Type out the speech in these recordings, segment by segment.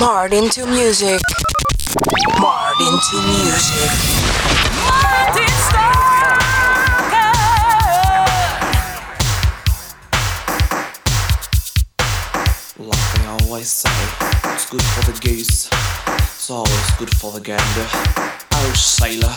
Martin to music. Martin to music. Martin Starker. Like they always say, it's good for the goose. It's always good for the gander. Oh, sailor.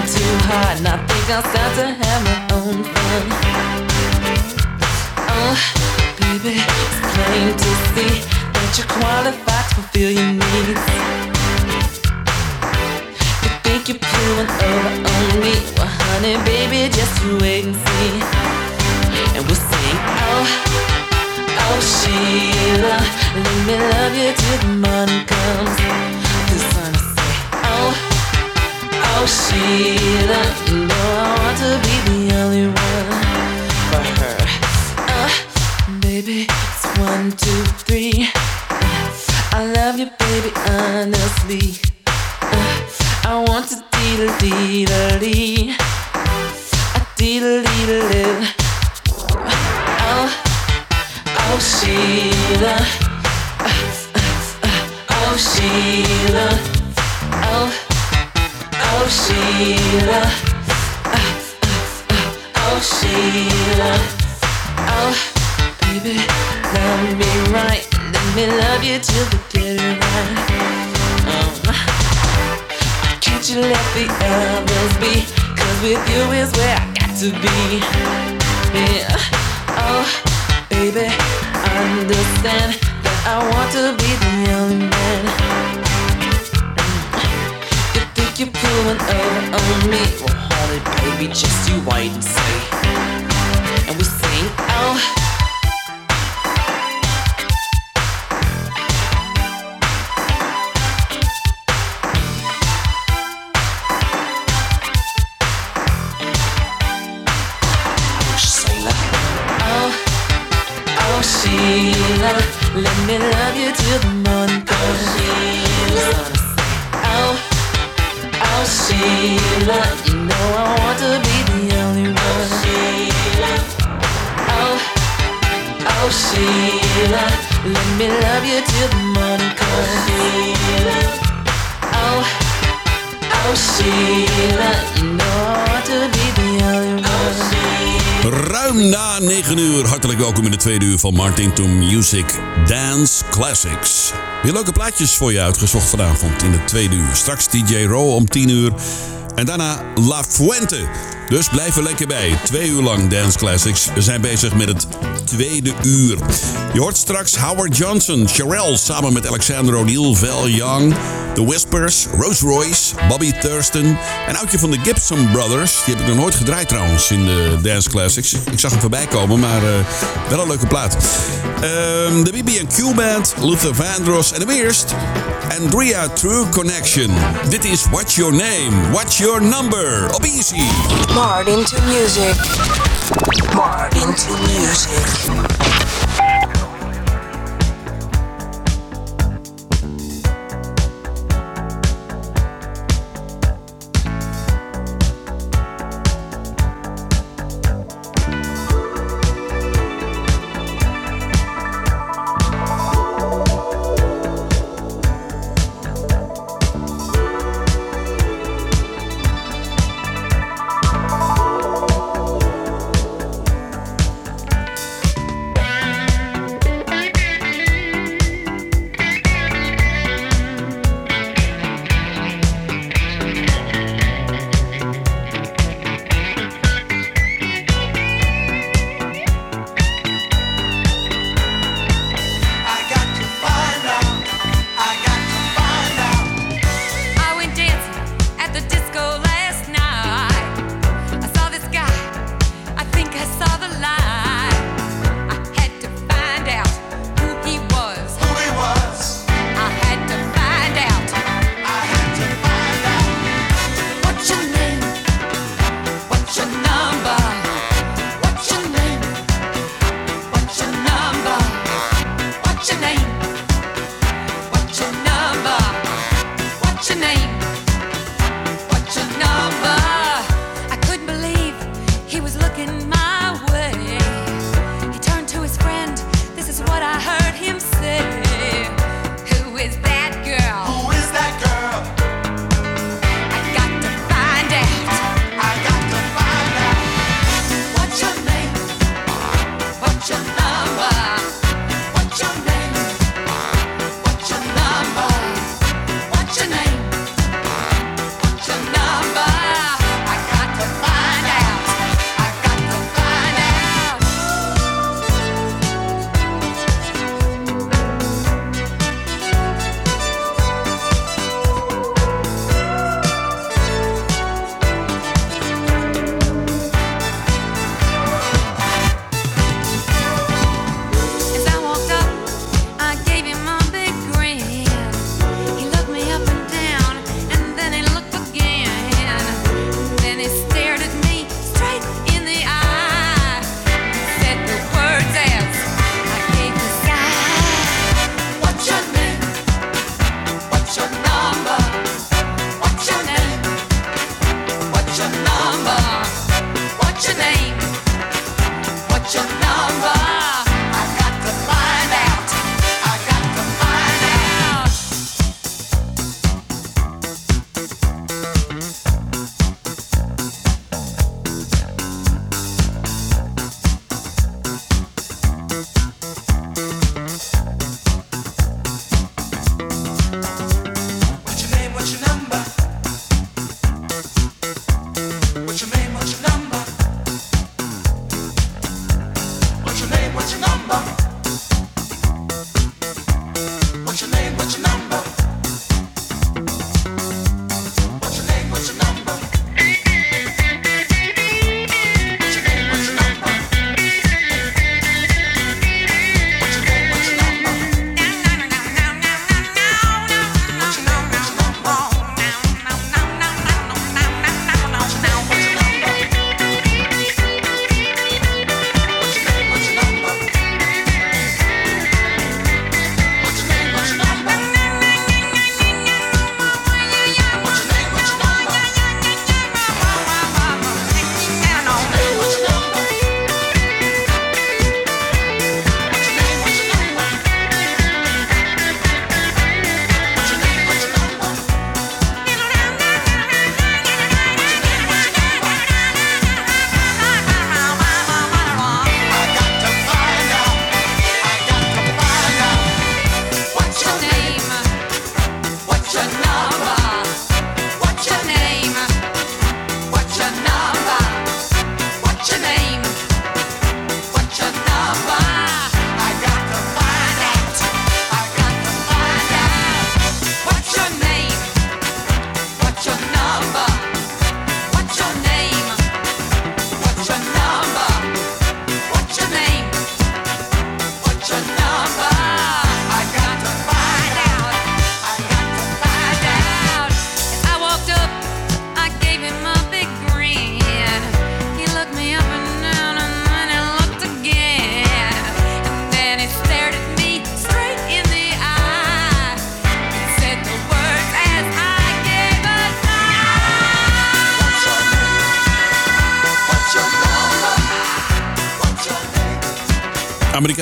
Too hard, and I think I'll start to have my own fun. Oh, baby, it's plain to see that you're qualified to fulfill your needs. You think you're pulling over on me? Well, honey, baby, just you wait and see. And we'll sing, oh, oh, Sheila, let me love you till the morning comes. Oh, you know I want to be the only one for her. Uh, baby, it's one, two, three. Uh, I love you, baby, honestly. Uh, I want to uh, uh, Oh, oh Sheila, oh, oh Sheila, oh Sheila, oh baby, love me right, let me love you till the right. Um, uh-huh. why can't you let the others be? Cause with you is where I got to be. Yeah. Oh, baby, understand that I want to be the only man. Think you're pulling over on me? Well, honey, baby, just you wait and see. And we sing, oh. Oh. Oh, oh Sheila, let me love you till the Sheila, you know I want to be the only one. Oh, oh Sheila, let me love you till the morning comes. Oh, oh Sheila, you know Na 9 uur, hartelijk welkom in de tweede uur van Martin to Music Dance Classics. Weer leuke plaatjes voor je uitgezocht vanavond in de tweede uur. Straks DJ Row om 10 uur en daarna La Fuente. Dus blijf er lekker bij. Twee uur lang Dance Classics. We zijn bezig met het tweede uur. Je hoort straks Howard Johnson, Sherelle samen met Alexander O'Neill, Val Young, The Whispers, Rose Royce, Bobby Thurston. Een oudje van de Gibson Brothers. Die heb ik nog nooit gedraaid trouwens in de Dance Classics. Ik zag hem voorbij komen, maar eh, wel een leuke plaat. Ehm, de BB&Q Band, Luther Vandross en de eerst Andrea True Connection. Dit is What's Your Name, What's Your Number op Easy. Martin to music. Martin to music. あっ。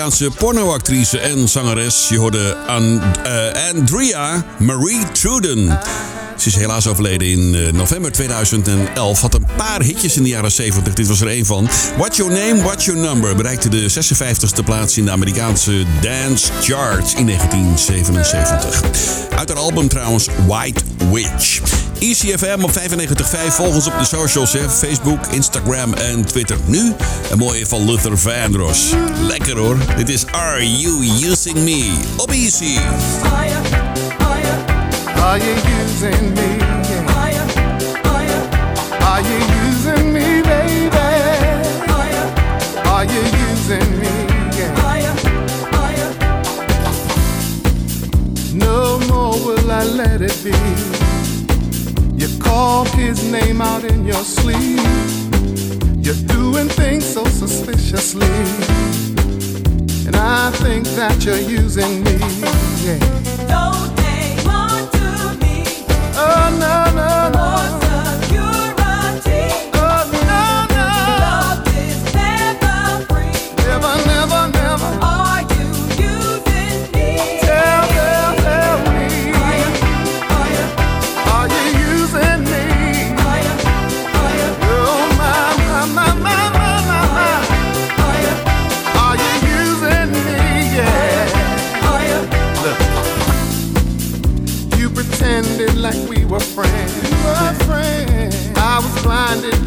Amerikaanse pornoactrice en zangeres. Je hoorde uh, Andrea Marie Truden. Ze is helaas overleden in uh, november 2011. Had een paar hitjes in de jaren 70. Dit was er een van. What's Your Name, What's Your Number bereikte de 56e plaats in de Amerikaanse Dance Charts in 1977. Uit haar album trouwens White Witch. ECFM op 95.5. Volg ons op de socials, hè? Facebook, Instagram en Twitter. Nu een mooie van Luther Vandross. Lekker hoor. Dit is Are You Using Me? Op Easy. Are you using me? Are you using me, baby? Are you using me? No more will I let it be. You call his name out in your sleep. You're doing things so suspiciously. And I think that you're using me. Yeah. Oh, no, no, no.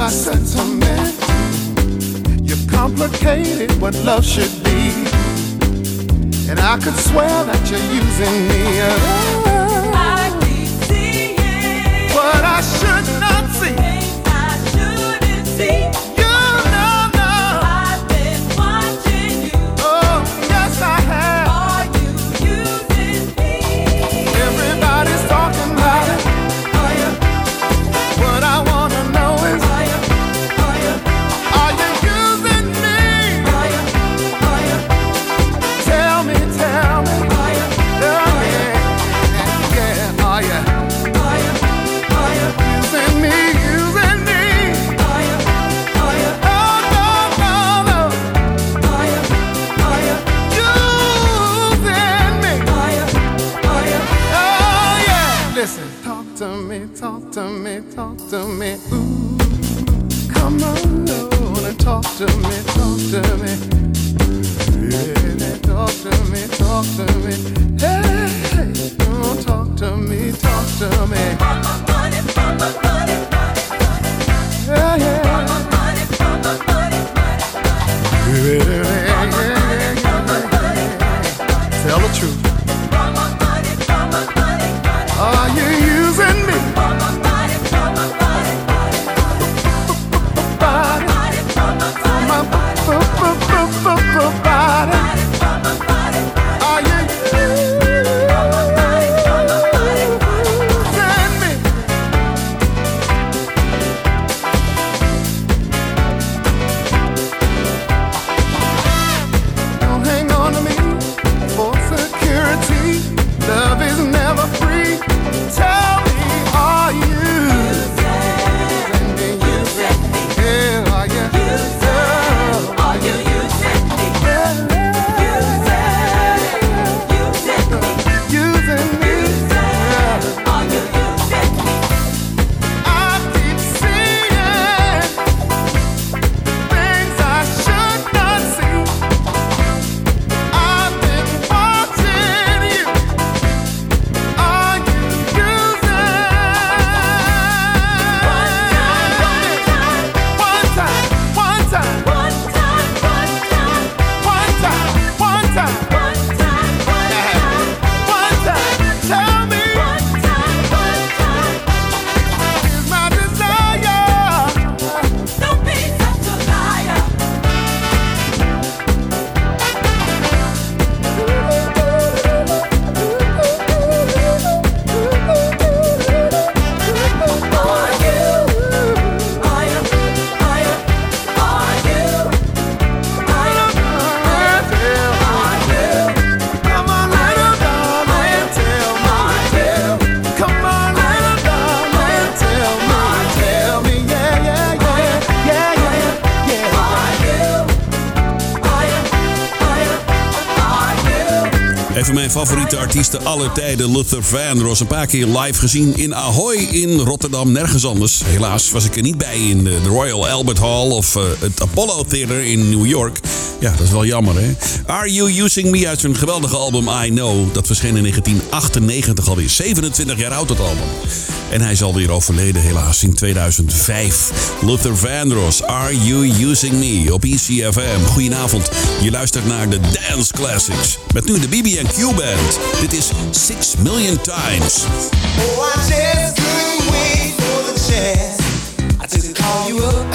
By sentiment. You complicated what love should be. And I could swear that you're using me. I keep seeing What I should not favoriete artiesten aller tijden, Luther Vandross. Een paar keer live gezien in Ahoy in Rotterdam, nergens anders. Helaas was ik er niet bij in de Royal Albert Hall of uh, het Apollo Theater in New York. Ja, dat is wel jammer, hè? Are You Using Me uit zijn geweldige album I Know. Dat verscheen in 1998 alweer. 27 jaar oud, dat album. En hij is alweer overleden, helaas, in 2005. Luther Vandross, Are You Using Me op ECFM. Goedenavond, je luistert naar de Dance Classics. Met nu de BB&Q Band. Dit is Six Million Times. Oh, I just couldn't for the chance to call you up.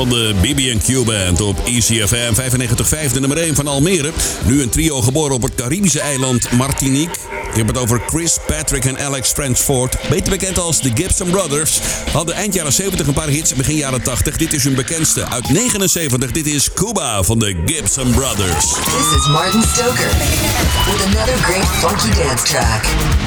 Van de BB&Q Band op ECFM 95.5, de nummer 1 van Almere. Nu een trio geboren op het Caribische eiland Martinique. Ik heb het over Chris, Patrick en Alex Fransford. Beter bekend als de Gibson Brothers. Hadden eind jaren 70 een paar hits, begin jaren 80. Dit is hun bekendste uit 79. Dit is Cuba van de Gibson Brothers. This is Martin Stoker with another great funky dance track.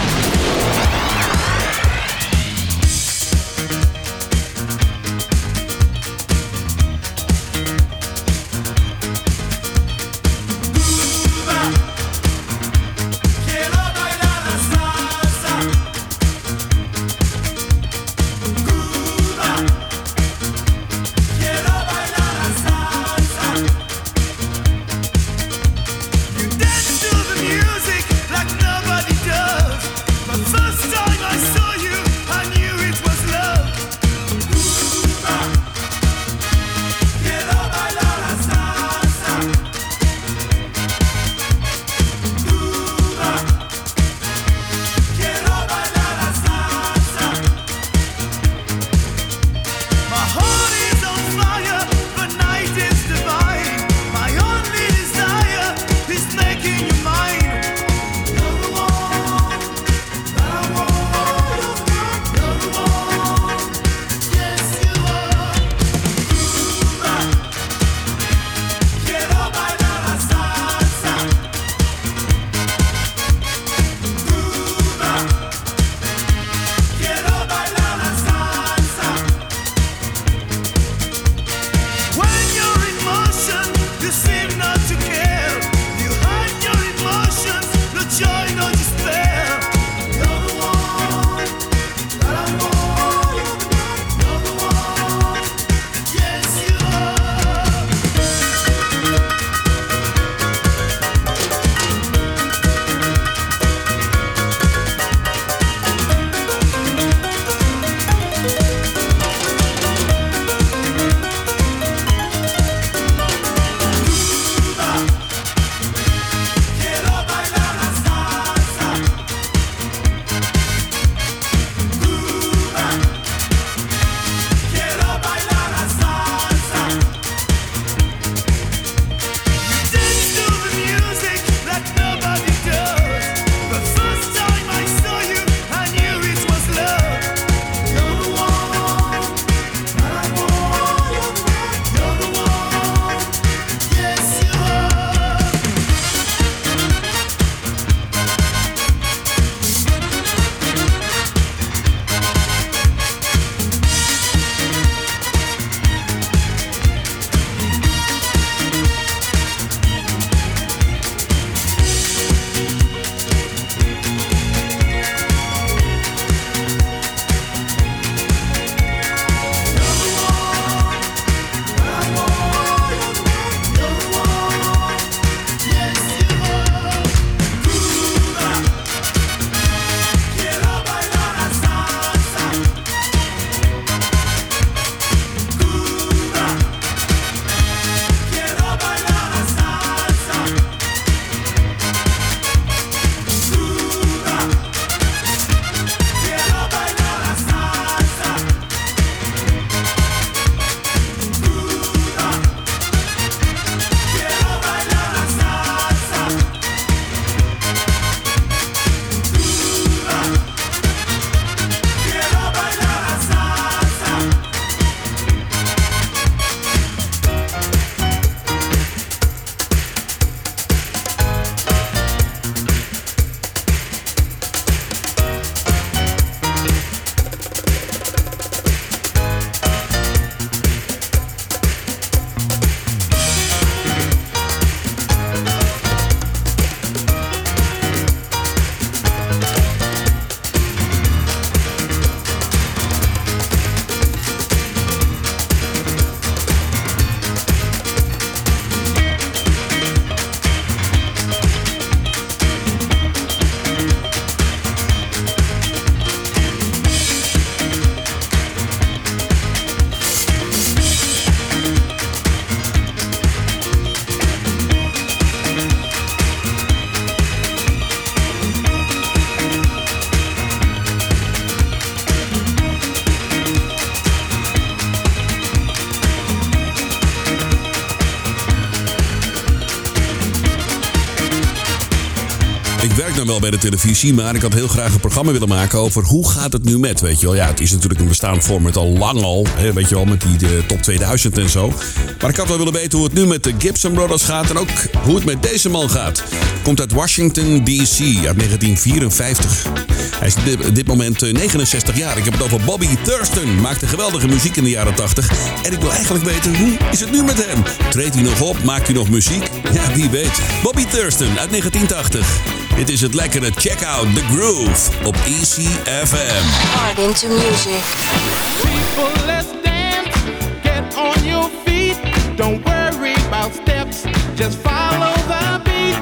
Bij de televisie, maar ik had heel graag een programma willen maken over hoe gaat het nu met, weet je wel. Ja, het is natuurlijk een bestaand format al lang al, hè, weet je wel, met die top 2000 en zo. Maar ik had wel willen weten hoe het nu met de Gibson Brothers gaat en ook hoe het met deze man gaat. Komt uit Washington D.C. uit 1954. Hij is op dit moment eh, 69 jaar. Ik heb het over Bobby Thurston. Maakte geweldige muziek in de jaren 80. En ik wil eigenlijk weten, hoe is het nu met hem? Treedt hij nog op? Maakt hij nog muziek? Ja, wie weet. Bobby Thurston uit 1980. Dit is het lekkere Check Out The Groove op Easy FM. Hard into music. People, let's dance. Get on your feet. Don't worry about steps. Just follow the beat.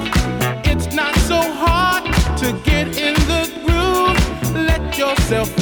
It's not so hard to get in the groove. Let yourself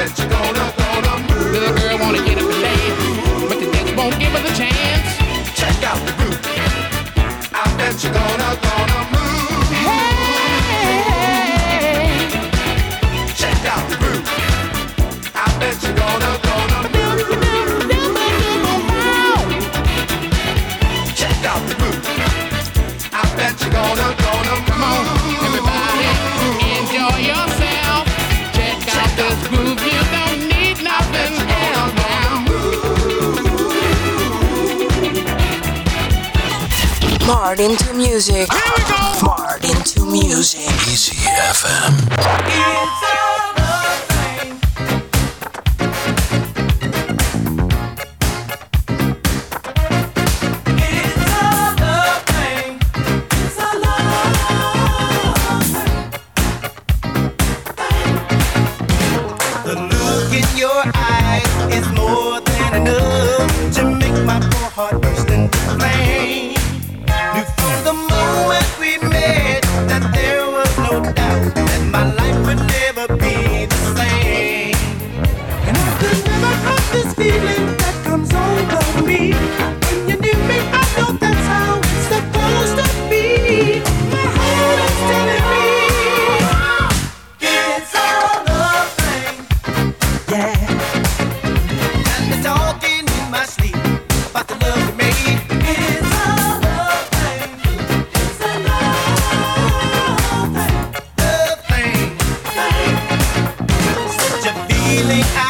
I you're gonna, gonna move. little girl wanna get up and dance, but the dance won't give her the chance. Check out the groove. I bet you're gonna, gonna Hard into music. Hard into music. Easy FM. feeling I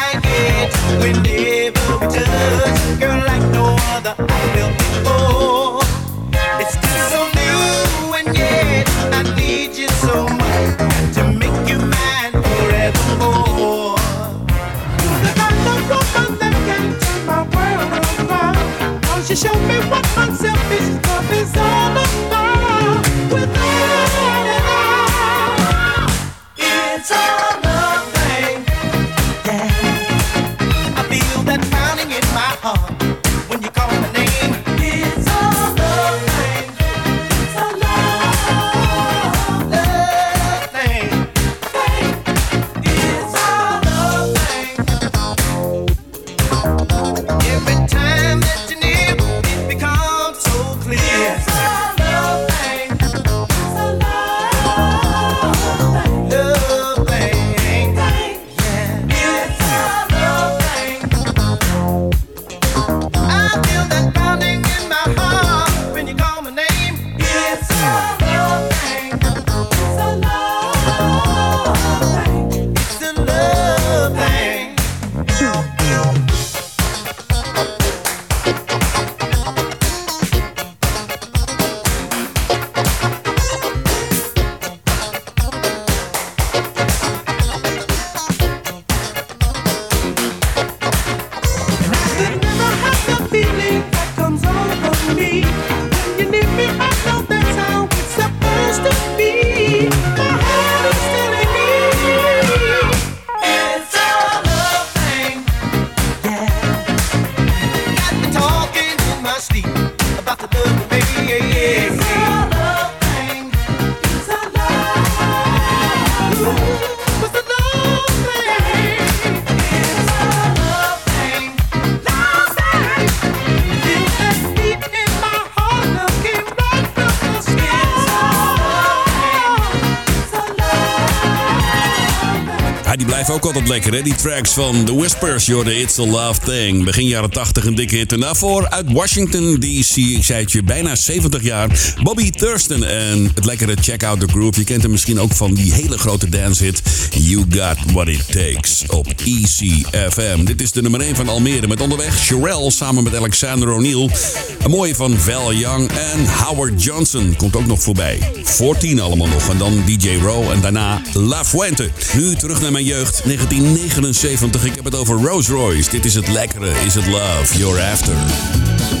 altijd lekker, hè? Die tracks van The Whispers, the It's a Love Thing. Begin jaren 80 een dikke hit. En daarvoor uit Washington D.C., ik zei het je, bijna 70 jaar. Bobby Thurston en het lekkere Check Out The Groove. Je kent hem misschien ook van die hele grote dancehit You Got What It Takes op ECFM. Dit is de nummer 1 van Almere met onderweg Sherelle samen met Alexander O'Neill. Een mooie van Val Young en Howard Johnson komt ook nog voorbij. 14 allemaal nog en dan DJ Row en daarna La Fuente. Nu terug naar mijn jeugd, 1979. Ik heb het over Rose Royce. Dit is het lekkere, is het love, you're after.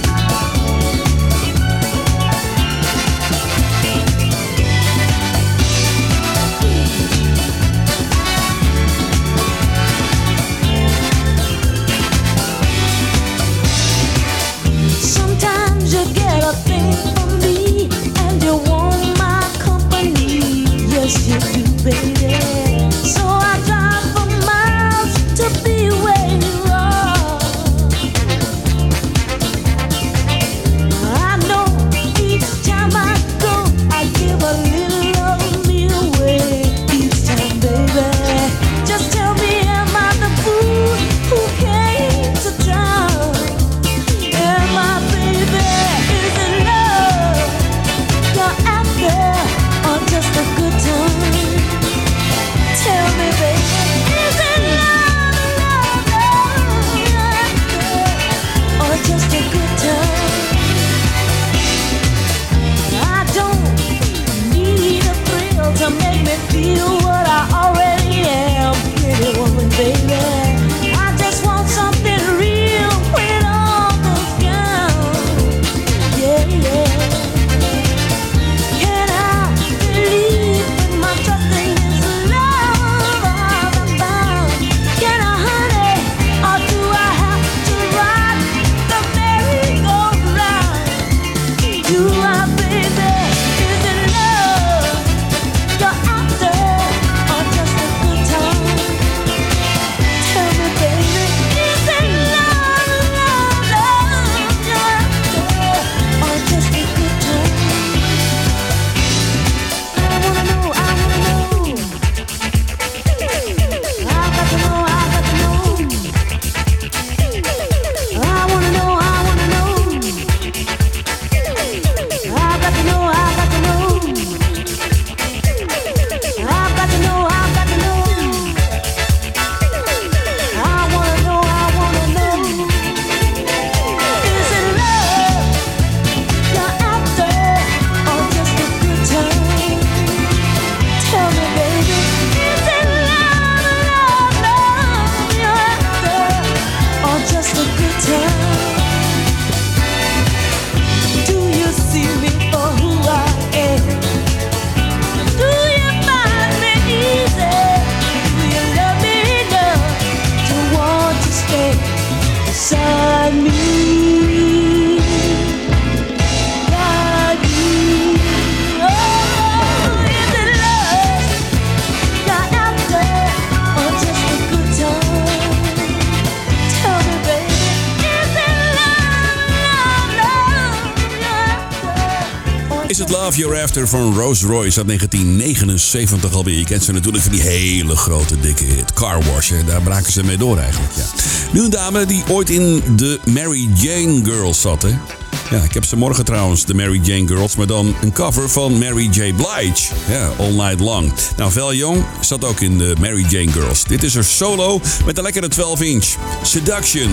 After van Rose Royce uit 1979 alweer. Je kent ze natuurlijk van die hele grote dikke hit. Car Wash, daar braken ze mee door eigenlijk. Ja. Nu een dame die ooit in de Mary Jane Girls zat. Ja, ik heb ze morgen trouwens, de Mary Jane Girls. Maar dan een cover van Mary J. Blige. Ja, All Night Long. Nou, Val Young zat ook in de Mary Jane Girls. Dit is er solo met een lekkere 12 inch. Seduction.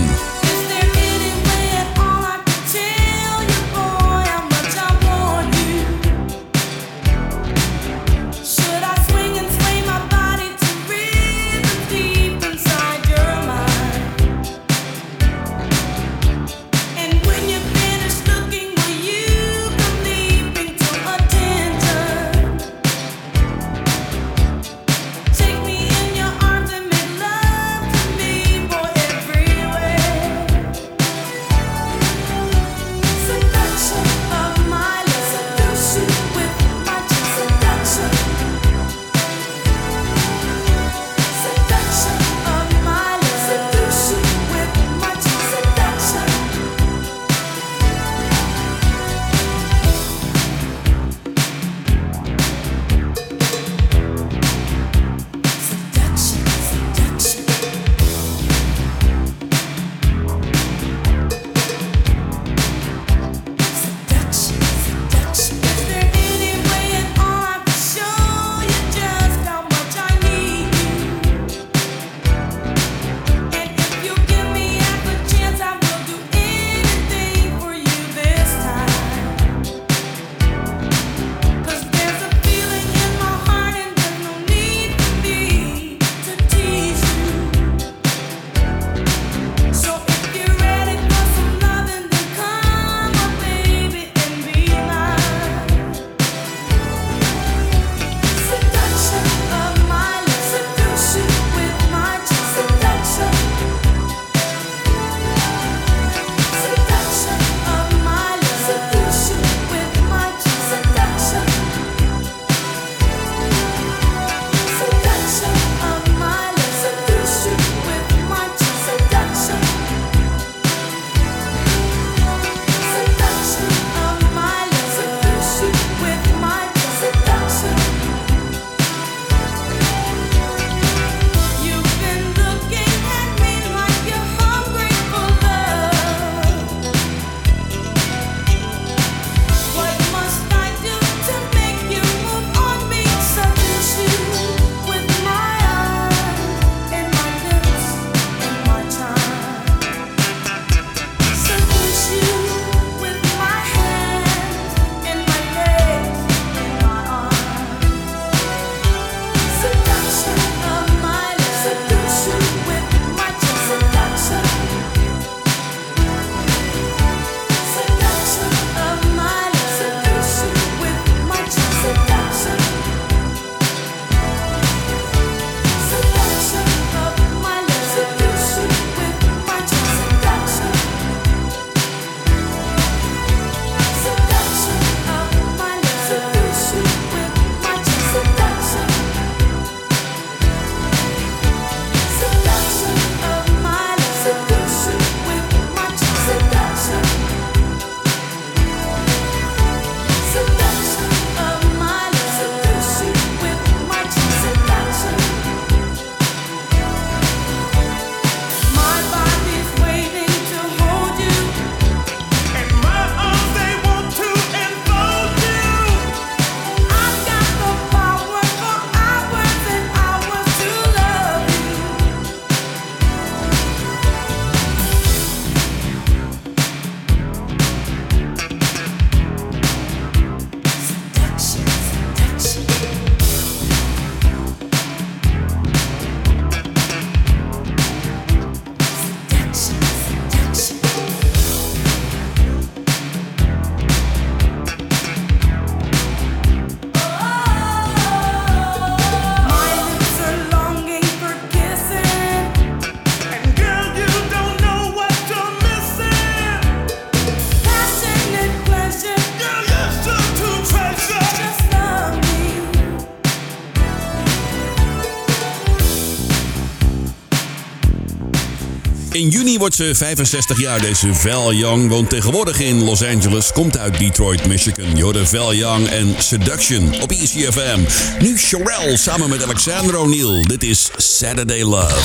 wordt ze 65 jaar. Deze Val Young woont tegenwoordig in Los Angeles. Komt uit Detroit, Michigan. Jorde Val Young en Seduction op ECFM. Nu Sherelle samen met Alexander O'Neill. Dit is Saturday Love.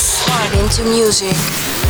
Music.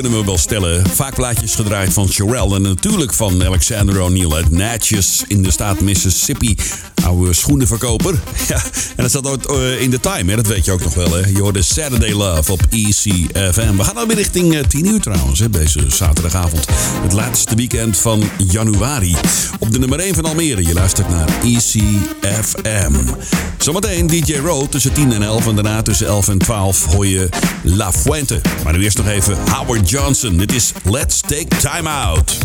kunnen we wel stellen. Vaak plaatjes gedraaid van Sherelle en natuurlijk van Alexander O'Neill uit Natchez in de staat Mississippi oude schoenenverkoper. Ja, en dat zat ooit eh, in de time, hè? dat weet je ook nog wel. Hè? Je hoorde Saturday Love op ECFM. We gaan alweer richting eh, 10 uur trouwens, hè? deze zaterdagavond. Het laatste weekend van januari. Op de nummer 1 van Almere. Je luistert naar ECFM. Zometeen DJ Road tussen 10 en 11. En daarna tussen 11 en 12 hoor je La Fuente. Maar nu eerst nog even Howard Johnson. Dit is Let's Take Time Out.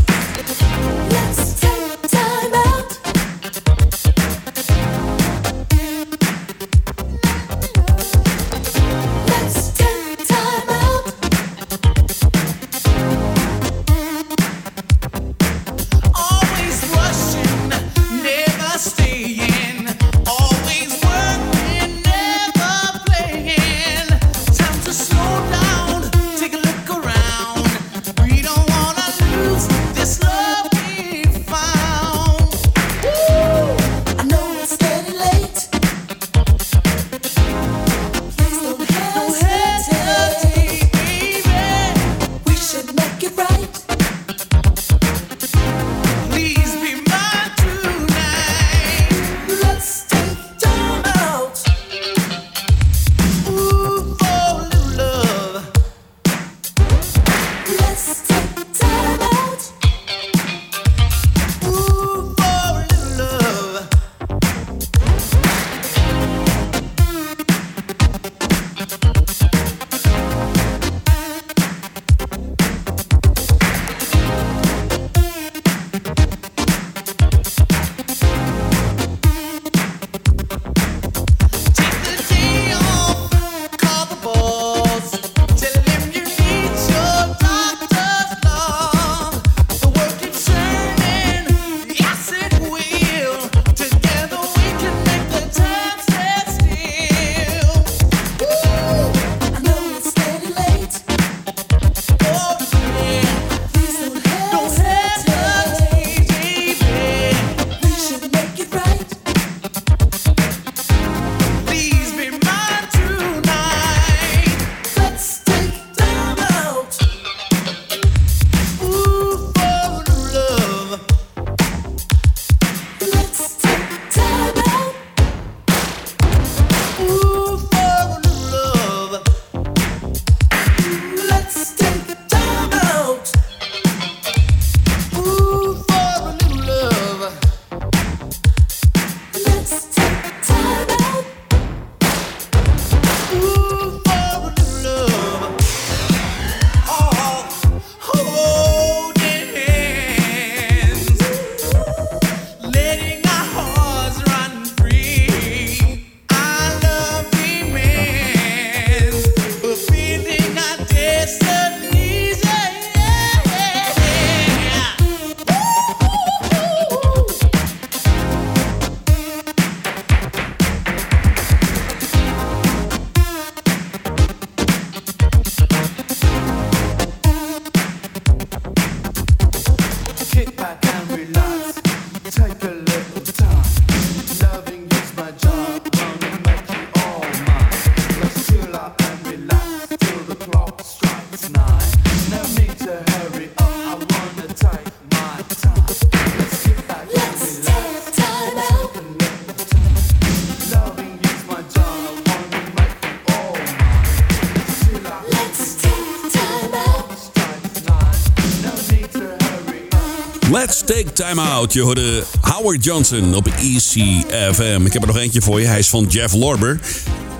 Take time out. Je hoorde Howard Johnson op ECFM. Ik heb er nog eentje voor je. Hij is van Jeff Lorber.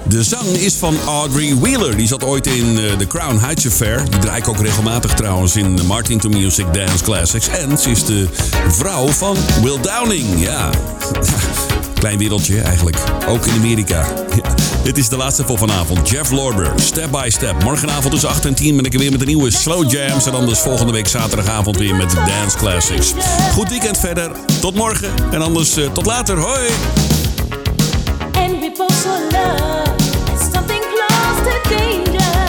De zang is van Audrey Wheeler. Die zat ooit in eh, The Crown Heights Affair. Die draai ik ook regelmatig trouwens in Martin to Music Dance Classics. En ze is de vrouw van Will Downing. Ja, klein wereldje eigenlijk. Ook in Amerika. Dit is de laatste voor vanavond. Jeff Lorber, Step by Step. Morgenavond tussen 8 en 10 ben ik er weer met een nieuwe Slow Jams. En anders volgende week zaterdagavond weer met de Dance Classics. Goed weekend verder. Tot morgen. En anders eh, tot later. Hoi! And we love. Something close to danger.